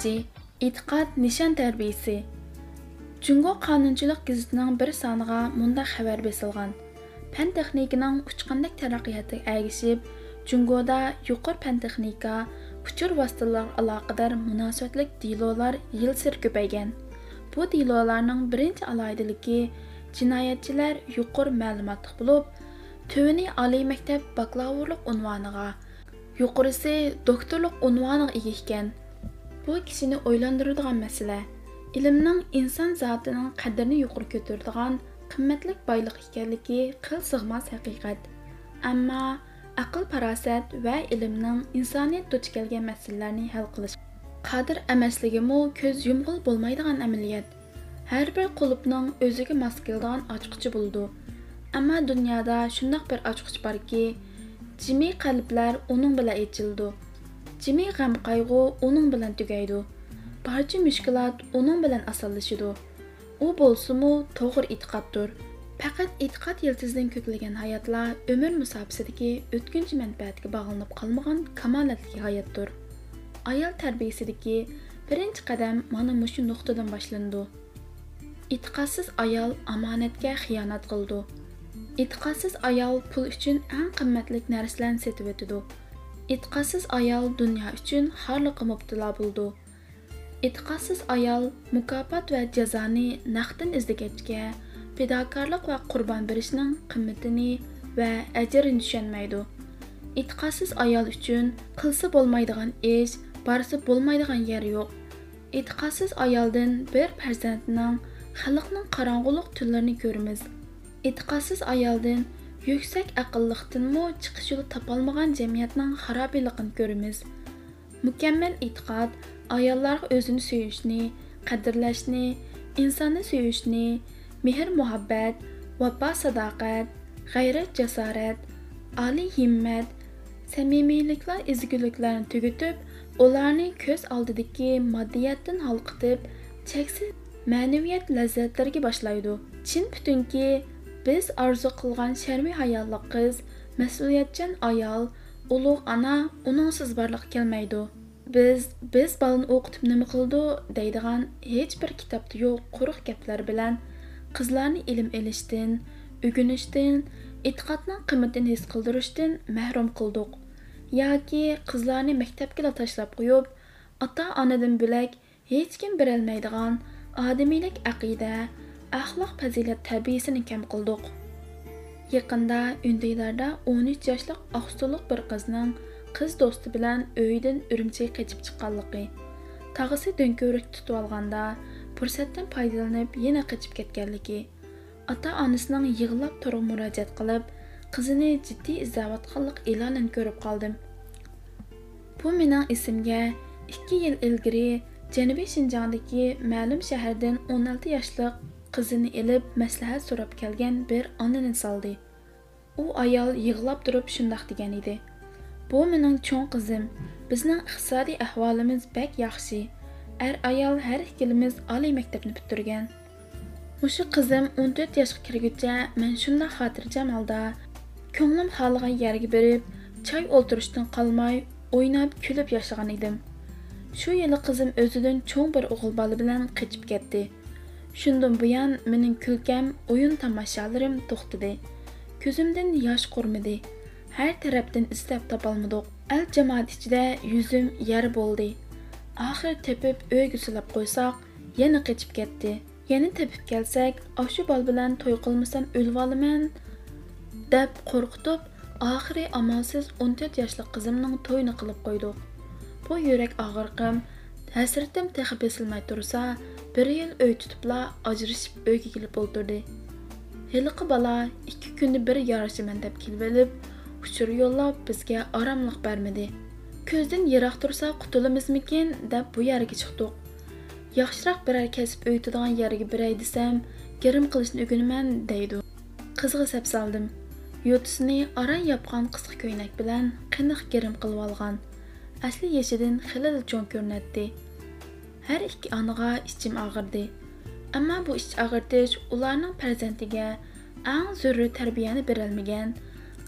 Birinci, нишан nishon tarbiyasi. Jungo qonunchilik gazitining bir soniga munda xabar besilgan. Pan texnikaning uchqandak taraqqiyoti ergishib, Jungoda yuqur pan texnika, uchur vositalar aloqador munosabatlik dilolar yil sir ko'paygan. Bu dilolarning birinchi alohidaligi jinoyatchilar yuqur ma'lumotli bo'lib, tövini oliy maktab baklavurlik unvoniga, yuqorisi doktorlik. bu kishini o'ylantiradigan masala ilmning inson zotining qadrini yuqori ko'taradigan qimmatli boyliq ekanligi qil sig'mas haqiqat ammo aql farosat va ilmning insoniyat duch kelgan masalalarni hal qilish qodir emasligimi ko'z yumg'ul bo'lmaydigan amaliyot har bir qulupning o'ziga mos keladigan ochqichi bo'ldi ammo dunyoda shundoq bir ochqich borki jimiy qalblar uning bilan yechildi jimi g'am qayg'u uning bilan tugaydi. Barcha mushkulat uning bilan asallashidi u bo'lsimu to'g'ri e'tiqoddir. Faqat e'tiqod yiltizidan ko'klagan hayotlar umr musobisidagi o'tkinchi manfaatga bog'lanib qolmagan kamolatli hayotdir. Ayol tarbiyasidagi birinchi qadam mana mushu nuqtadan boshlandi. E'tiqodsiz ayol omonatga xiyonat qildi. E'tiqodsiz ayol pul uchun eng qimmatli narsalarni setib o'tadi e'tiqodsiz ayol dunyo uchun xorliqqa mubtilo bo'ldi. E'tiqodsiz ayol mukofot va jazoni naqdin izlagachga fidokorlik va qurbon berishning qimmatini va ajrini tushunmaydi. E'tiqodsiz ayol uchun qilsa bo'lmaydigan ish borsa bo'lmaydigan yer yo'q. E'tiqodsiz ayoldan bir farzandning xalqning qorong'uliq tunlarini ko'rimiz. e'tiqodsiz ayoldan Yüksək aqıllıqdınmı çıxış yolu tapalmagan cəmiyyətin xarabiliğini görürüz. Mükəmməl etiqad ayollara özünü söyüşni, qadrlashni, insonni söyüşni, mehr-muhabbət, vafa sadaqət, g'ayrat jasorat, oliy himmat, samimiyliklar ezguliklarni tugutib, ularni ko'z oldidagi moddiyatdan holqitib, cheksiz ma'naviyat lazzatlariga boshlaydi. Chin putunki biz orzu qilgan sharmiy hayolli qiz mas'uliyatchan ayol ulug' ana uningsiz borliq kelmaydi. Biz biz bolani o'qitib nima qildi deydigan hech bir kitobda yo'q quruq gaplar bilan qizlarni ilm ilishdan o'ginishdan e'tiqodning qimmatini his qildirishdan mahrum qildik. Yoki qizlarni maktabga tashlab qo'yib ota onadan bo'lak hech kim berolmaydigan odimiylik aqida axloq fazilat tarbiyasini kam qildik. Yaqinda undiylarda 13 yoshli oqsuliq bir qizning qiz do'sti bilan uyidan urumchiga qochib chiqqanligi tag'isi do'nko'rik tutib olganda fursatdan foydalanib yana qochib ketganligi ota onasining yig'lab turib murojaat qilib qizini jiddiy izlayotganlik e'lonini ko'rib qoldim. Bu mening esimga ikki yil ilgari janubiy shinjongdagi ma'lum shahardan 16 yoshlik qizini ilib maslahat so'rab kelgan bir onani soldi. U ayol yig'lab turib shundoq degan edi. Bu mening cho'ng qizim. Bizning iqtisodiy ahvolimiz bak yaxshi. Ar ayol har ikkilimiz oliy maktabni bitirgan mushu qizim 14 yoshga kirguncha men shundoq xotirjam holda ko'nglim xohlagan yerga berib choy o'ltirishdan qolmay o'ynab kulib yashagan edim. Shu yili qizim o'zidan cho'ng bir o'g'il bola bilan qochib ketdi. Shundan buyon mening kulkam o'yin tomoshalarım to'xtadi. Ko'zimdan yosh qurmidi. Har tarafdan istab topolmadik. Al jamoat ichida yuzim yar bo'ldi. Axir tepib o'yga silab qo'ysak, yana qochib ketdi. Yana tepib kelsak, oshu bol bilan to'y qilmasam o'lib olaman deb qo'rqitib, oxiri amalsiz 14 yoshli qizimning to'yini qilib qo'ydik. Bu yurak og'riqim, hasratim texi besilmay tursa, bir yil uy tutibla ajrashib uyga kelib o'ltirdi hiliqi bola ikki kunni bir yarashaman deb kelib olib uchur yo'llab bizga oromliq bermadi. Ko'zdan yiroq tursa qutulimizmikin deb bu yerga chiqdik yaxshiroq biror kasb o'ytadigan yerga biray desam girim qilishni o'ginaman deydi qizg'a sap soldim. Yo'tisini aran yopgan qisqa ko'ynak bilan qiniq girim qilib olgan. Asli yeshidan xilil cho'ng ko'rinadi. Hər iki anağa içim ağırdı. Amma bu iç ağırtış ularning farzandiga eng zurri tarbiyani berolmagan,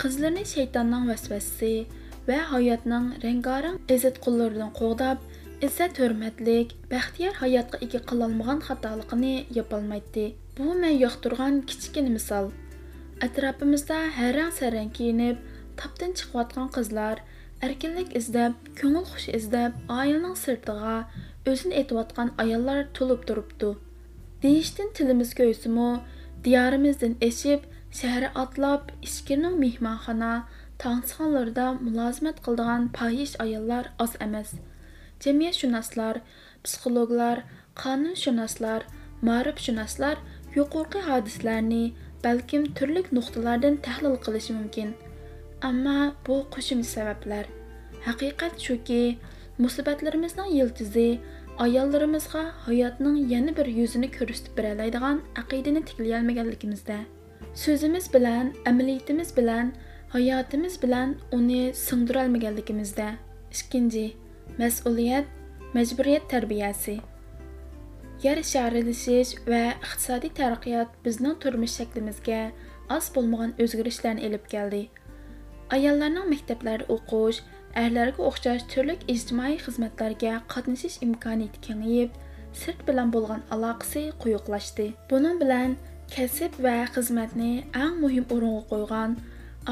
qizlarni shaytonning vasvasasi va hayotning rangarang izzat qullaridan qo'g'dab, izzat hurmatlik baxtiyor hayotga ega qilolmagan xatoligini yopolmaydi bu man yoqtirgan kichkina misol atrofimizda harang sarang kiyinib topdan chiqayotgan qizlar erkinlik izlab ko'ngil xush izlab oilaning sirtiga o'zini aytayotgan ayollar to'lib turibdi deyishdan tilimiz ko'ysimu diyorimizdan eshib shahar otlab ichkirning mehmonxona tangsixonlarida mulozimat qildigan poyish ayollar oz emas jamiyatshunoslar psixologlar qonunshunoslar ma'rifshunoslar yuqorqi hodislarni balkim turli nuqtalardan tahlil qilishi mumkin ammo bu qo'shimcha sabablar haqiqat shuki musibatlarimizning yildizi ayollarimizga hayotning yana bir yuzini ko'rsatib beralaydigan aqidani tiklayolmaganligimizda so'zimiz bilan amaliyatimiz bilan hayotimiz bilan uni singdirolmaganligimizda. Ikkinchi mas'uliyat majburiyat tarbiyasi. Yer sharilishish va iqtisodiy taraqqiyot bizning turmush shaklimizga oz bo'lmagan o'zgarishlarni olib keldi. Ayollarning maktablarda o'qish erlarga o'xshash turli ijtimoiy xizmatlarga qatnashish imkoniyati kengayib sirt bilan bo'lgan aloqasi quyuqlashdi buning bilan kasb va xizmatni eng muhim o'ringa qo'ygan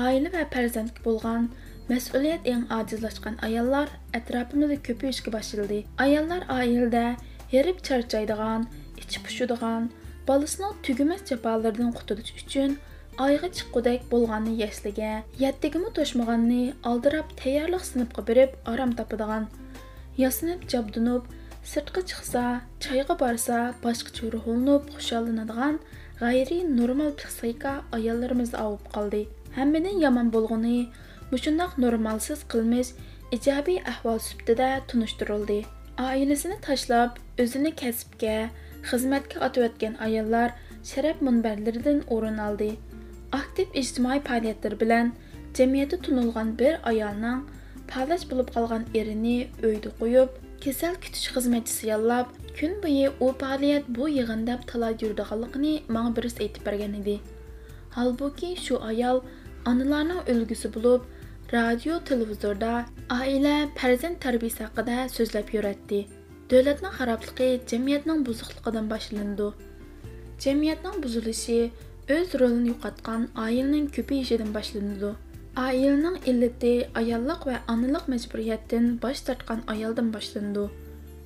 oila va farzandga bo'lgan mas'uliyat eng ojizlashgan ayollar atrofimizda ko'payishga boshladi ayollar oilada herib charchaydigan ichi pushadigan bolasining tugumas jafolardan qutulish uchun oyga chiqqudek bo'lganni yashliga yattigimi to'shmaganni oldirab tayyorliq sinfga berib orom topadigan yosinib jabdunib sirtqa chiqsa choyga borsa boshqacha ruhlanib xushollanadigan g'ayri normal psixika ayollarimiz ovib qoldi. Hammadan yomon bo'lg'uni mushundoq normalsiz qilmish ijobiy ahvol sifatida tunishtirildi. Oilasini tashlab o'zini kasbga xizmatga otayotgan ayollar sharaf munbarlaridan o'rin oldi. Aktiv ijtimoiy faoliyatlar bilan jamiyatda tunilgan bir ayolning palash bo'lib qolgan erini uyda qo'yib kasal kutish xizmatchisi yollab kun bo'yi u faoliyat bu yig'inda talay yurdiganligini manga birisi aytib bergan edi holbuki shu ayol onalarning ulgusi bo'lib radio televizorda oila farzand tarbiyasi haqida so'zlab yuratdi davlatning xarobligi jamiyatning buzuqligidan boshlandi jamiyatning buzilishi өз рөлүн юкаткан айылынын көбөйүшүдөн баштануду айылынын илдети аяллық ва аналык мажбурияттен баш тартқан аялдан баштануду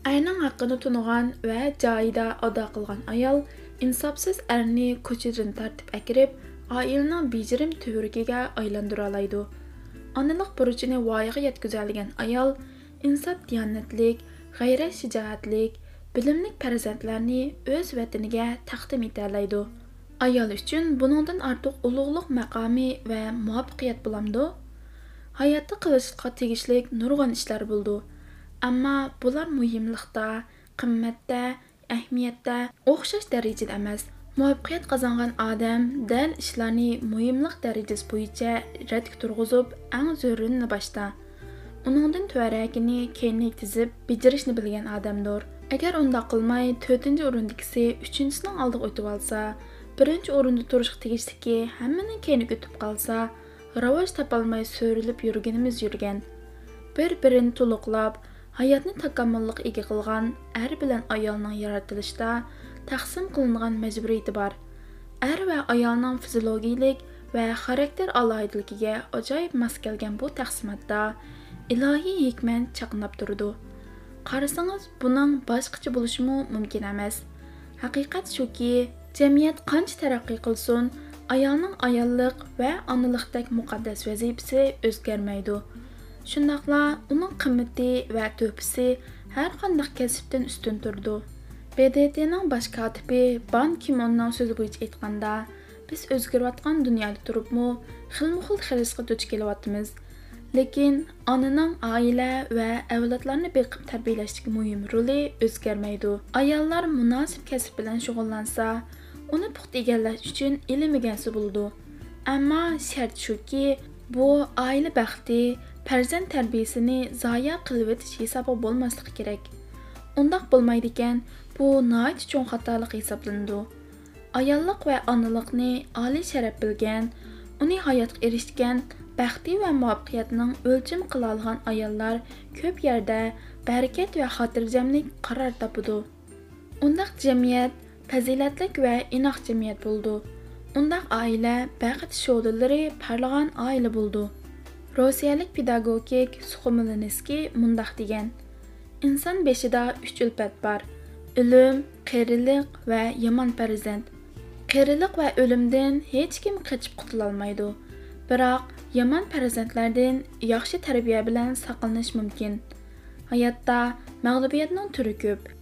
Айының акыны тунуган ва жайда ада қылған аял инсапсыз эрни көчөдөн тартып акирip айылынын бижирим төбүргүгө айландыра алайды аналык буручуну вояга жеткизе аял инсап диянатлик гайрат шижааттик білімлік farzandlarni өз vataniga taqdim eta ayol uchun buningdan ortiq ulug'liq maqomi va muvaffaqiyat bo'lamdi hayotda qilishga tegishli nurg'un ishlar bo'ldi ammo bular muhimlikda qimmatda ahamiyatda o'xshash darajada emas. Muvaffaqiyat qozongan odam dal ishlarni muhimlik darajasi bo'yicha radga turg'izib eng zo'rini boshda uningdan tuvaragini keyinni tizib bijirishni bilgan odamdir agar undoq qilmay to'rtinchi o'rindagisi uchinchisining oldiga o'tib olsa birinchi o'rinda turishga tegishliki hammaning keyini o'tib qolsa rivoj topolmay so'rilib yurganimiz yurgan. Bir birini to'liqlab hayotni takomillik ega qilgan er bilan ayolning yaratilishda taqsim qilingan majburiyati bor er va ayolning fiziologiyalik va xarakter alohidaligiga ajoyib mos kelgan bu taqsimotda ilohiy hikmat chaqnab turdi. Qarasangiz buning boshqacha bo'lishi mumkin emas. Haqiqat shuki jamiyat qancha taraqqiy qilsin ayolning ayollik va onalikdek muqaddas vazifasi o'zgarmaydi shundoqla uning qimmati va to'pisi har qanday kasbdan ustun turdi bdtning bosh kotibi ban kimonning so'zi bo'yicha aytganda biz o'zgarayotgan dunyoda turibmi xilma xil xirisga duch kelyapmiz lekin onaning oila va avlodlarni beqib tarbiyalashdagi muhim roli o'zgarmaydi ayollar munosib kasb bilan shug'ullansa uni puxta egallash uchun ilmigansi bo'ldi. Ammo shart shuki bu oila baxti farzand tarbiyasini zoya qilib o'tish hisobi bo'lmasligi kerak. Undoq bo'lmaydi ekan bu noit cho'ng xatolik hisoblanadi. Ayollik va onalikni oliy sharaf bilgan uni hayotga erishgan baxti va muvaffaqiyatning o'lchim qila olgan ayollar ko'p yerda barakat va xotirjamlik qaror topadi. Undaq jamiyat fazilatlik va inoq jamiyat bo'ldi undaq oila baxt shodilari parlagan oila bo'ldi rossiyalik pedagogik suxomiliniski mundaq degan inson beshida uch ulpat bor o'lim qerilik va yomon farzand qerilik va o'limdan hech kim qochib qutulolmaydi biroq yomon farzandlardan yaxshi tarbiya bilan saqlanish mumkin hayotda mag'lubiyatning turi ko'p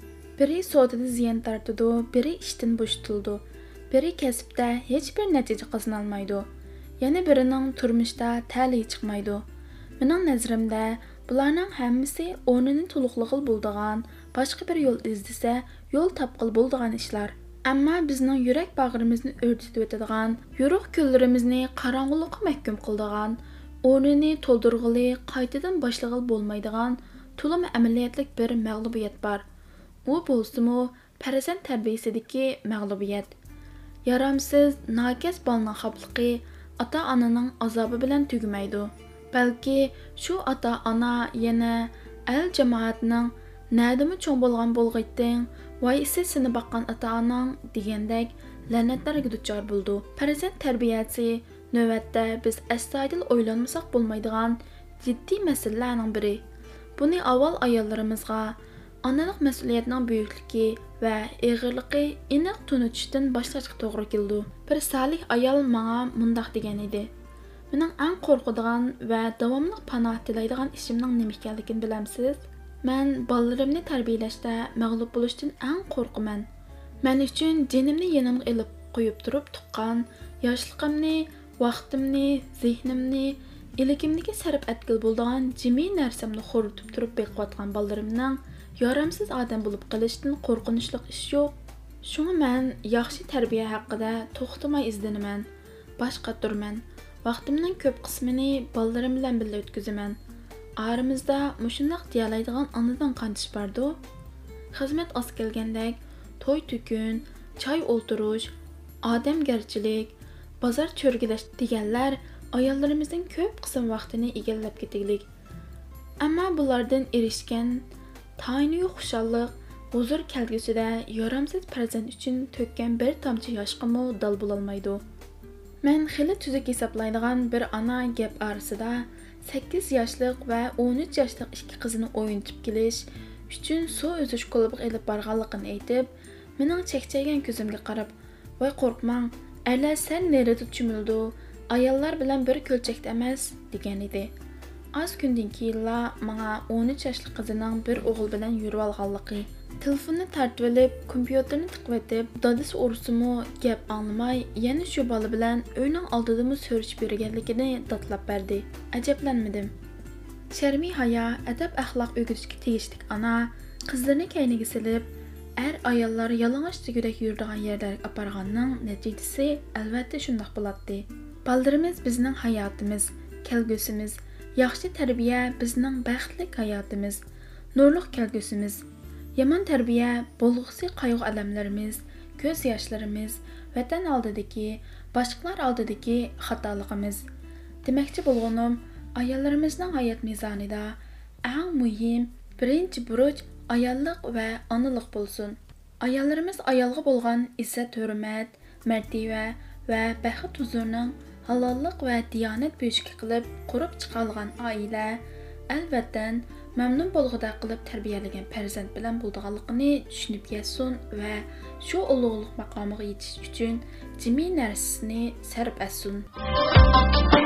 biri sodada ziyon tortidi biri ishdan bo'shatildi biri kasbda hech bir natija qozonolmaydi yana birining turmushda tali chiqmaydi mening nazarimda bularning hammasi o'rnini to'liqlig'il bo'ldigan boshqa bir yo'l izlasa yo'l topqil bo'ldigan ishlar ammo bizning yurak bag'rimizni o'rtitib o'tadigan yo'ruq kunlarimizni qorong'ulikqa mahkum qildigan o'rnini to'ldirg'ili qaytadan boshlag'il bo'lmaydigan to'limi amaliyotlik bir mag'lubiyat bor u bo'lsimi farzand tarbiyasidagi mag'lubiyat yaramsiz nakaz bolning xapligi ota onaning azobi bilan tugamaydi balki shu ota ona yana el jamoatning nadimi cho'ng bo'lgan bo'lg'ayting voy isi seni boqqan ota onang degandek la'natlarga duchor bo'ldi farzand tarbiyasi navbatda biz astoydil o'ylanmasak bo'lmaydigan jiddiy masalalarning biri buni avval ayollarimizga onalik mas'uliyatning buyukligi va ig'irligi aniq tunutishdan boshlashga to'g'ri keldi bir solih ayol manga mundoq degan edi mening eng qo'rqadigan va davomli panoh tilaydigan ishimning nima ekanligini bilamsiz man bolalarimni tarbiyalashda mag'lub bo'lishdan eng qo'rqaman man uchun jinimni yonimga ilib qo'yib turib tuqqan yoshligimni vaqtimni zehnimni iligimniki sarf atkil bo'ldigan jimiy narsamni xo'ritib turib beqiyotgan bolalarimning yaramsiz odam bo'lib qolishdan qo'rqinchli ish yo'q. Shuni man yaxshi tarbiya haqida to'xtamay izlanaman boshqa turman. Vaqtimning ko'p qismini bolalarim bilan birga o'tkazaman. Oramizda mushundoq deyalaydigan onadan qanchish bordu xizmat oz kelgandek to'y tukun choy o'ltirish odamgarchilik bozor cho'rgilash deganlar ayollarimizning ko'p qism vaqtini egallab ketaylik. Ammo bulardan erishgan tayini xushalliq huzur kelgusida yoramsiz farzand uchun to'kkan bir tomchi yoshqimi dal bo'lolmaydi man xili tuzuk hisoblaydigan bir gap orasida sakkiz yoshlik va o'n uch yoshlik ikki qizini o'yintib kelish uchun suv uzish klubiga ilib borganligini aytib mening chekchaygan ko'zimga qarab voy qo'rqmang erlar sal nerida cho'mildi ayollar bilan bir ko'lchakda emas degan edi oz kundan keyinla manga 13 yoshli qizining bir o'g'il bilan yurib olganligi telefonni tortib olib kompyuterni tiqib dadasi ursimi gap anglamay yana shu bola bilan uyning oldidami so'rishib yurganligini dodlab berdi ajablanmadim sharmiy hayo adab axloq o'rgatishga tegishli ona qizlarini kayniga silib er ayollar yalang'och tugudek yuradigan yerlarga aparganning natijasi albatta shundoq bo'ladi baldirimiz bizning hayotimiz kelgusimiz yaxshi tarbiya bizning baxtli hayotimiz nurliq kelgusimiz yomon tarbiya bo'lg'usi qayg'u alamlarimiz ko'z yoshlarimiz vatan oldidagi boshqalar oldidagi xatoligimiz demoqchi bo'lganim ayollarimizning hayot mezonida eng muhim birinchi buruch ayollik va onalik bo'lsin ayollarimiz ayolga bo'lgan izzat hurmat martaba va baxt huzurning halollik va diyonat buyishki qilib qurib chiqolgan oila albatta mamnun bo'lg'ida qilib tarbiyalagan farzand bilan bo'ldiganligini tushunib yetsin va shu ulug'liq maqomiga yetish uchun jimiy narsasini sarf etsin